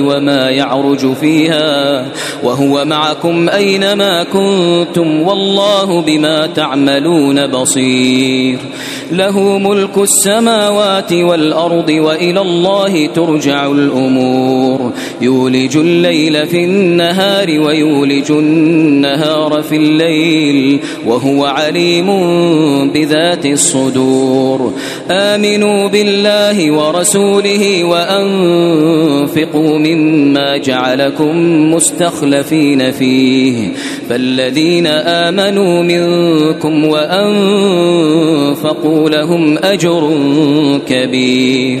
وما يعرج فيها وهو معكم أينما كنتم والله بما تعملون بصير له ملك السماوات والأرض وإلى الله ترجع الأمور. يولج الليل في النهار ويولج النهار في الليل وهو عليم بذات الصدور. آمنوا بالله ورسوله وأنفقوا مما جعلكم مستخلفين فيه. فالذين آمنوا منكم وأنفقوا لهم أجر كبير.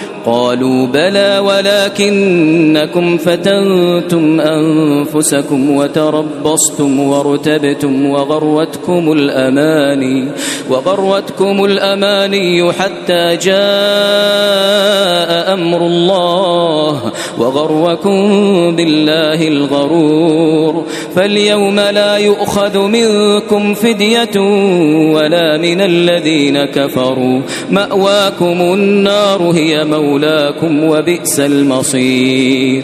قالوا بلى ولكنكم فتنتم أنفسكم وتربصتم وارتبتم وغرتكم الأماني وغرتكم الأماني حتى جاء أمر الله وغركم بالله الغرور فاليوم لا يؤخذ منكم فدية ولا من الذين كفروا مأواكم النار هي مولاكم وبئس المصير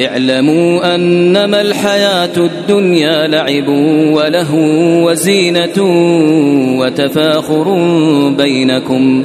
اعلموا أنما الحياة الدنيا لعب وله وزينة وتفاخر بينكم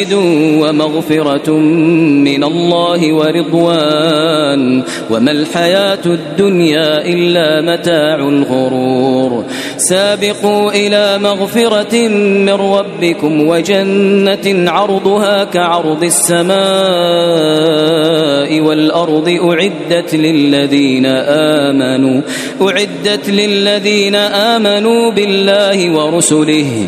ومغفرة من الله ورضوان. وما الحياة الدنيا إلا متاع الغرور. سابقوا إلى مغفرة من ربكم وجنة عرضها كعرض السماء والأرض أعدت للذين آمنوا أعدت للذين آمنوا بالله ورسله.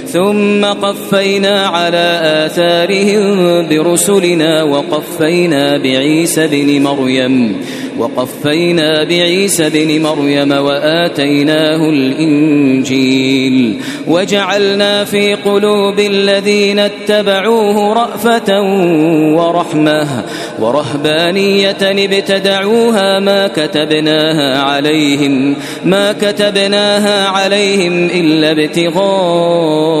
ثم قفينا على آثارهم برسلنا وقفينا بعيسى بن مريم وقفينا بعيسى بن مريم وآتيناه الإنجيل وجعلنا في قلوب الذين اتبعوه رأفة ورحمة ورهبانية ابتدعوها ما كتبناها عليهم ما كتبناها عليهم إلا ابتغاء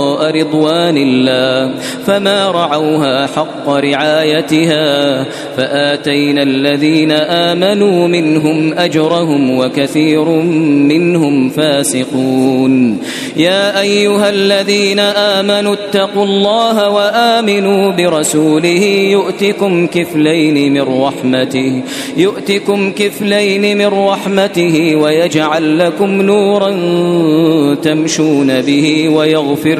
رضوان الله فما رعوها حق رعايتها فآتينا الذين آمنوا منهم أجرهم وكثير منهم فاسقون يا أيها الذين آمنوا اتقوا الله وآمنوا برسوله يؤتكم كفلين من رحمته يؤتكم كفلين من رحمته ويجعل لكم نورا تمشون به ويغفر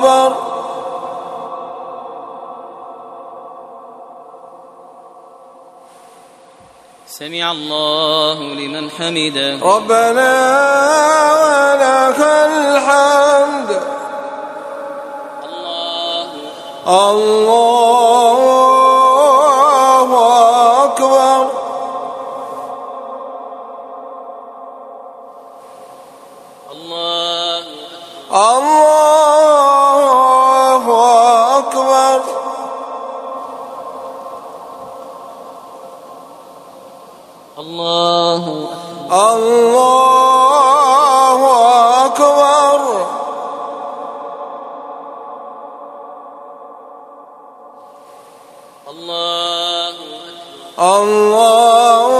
صبر سمع الله لمن حمده. ربنا ولك الحمد. الله الله الله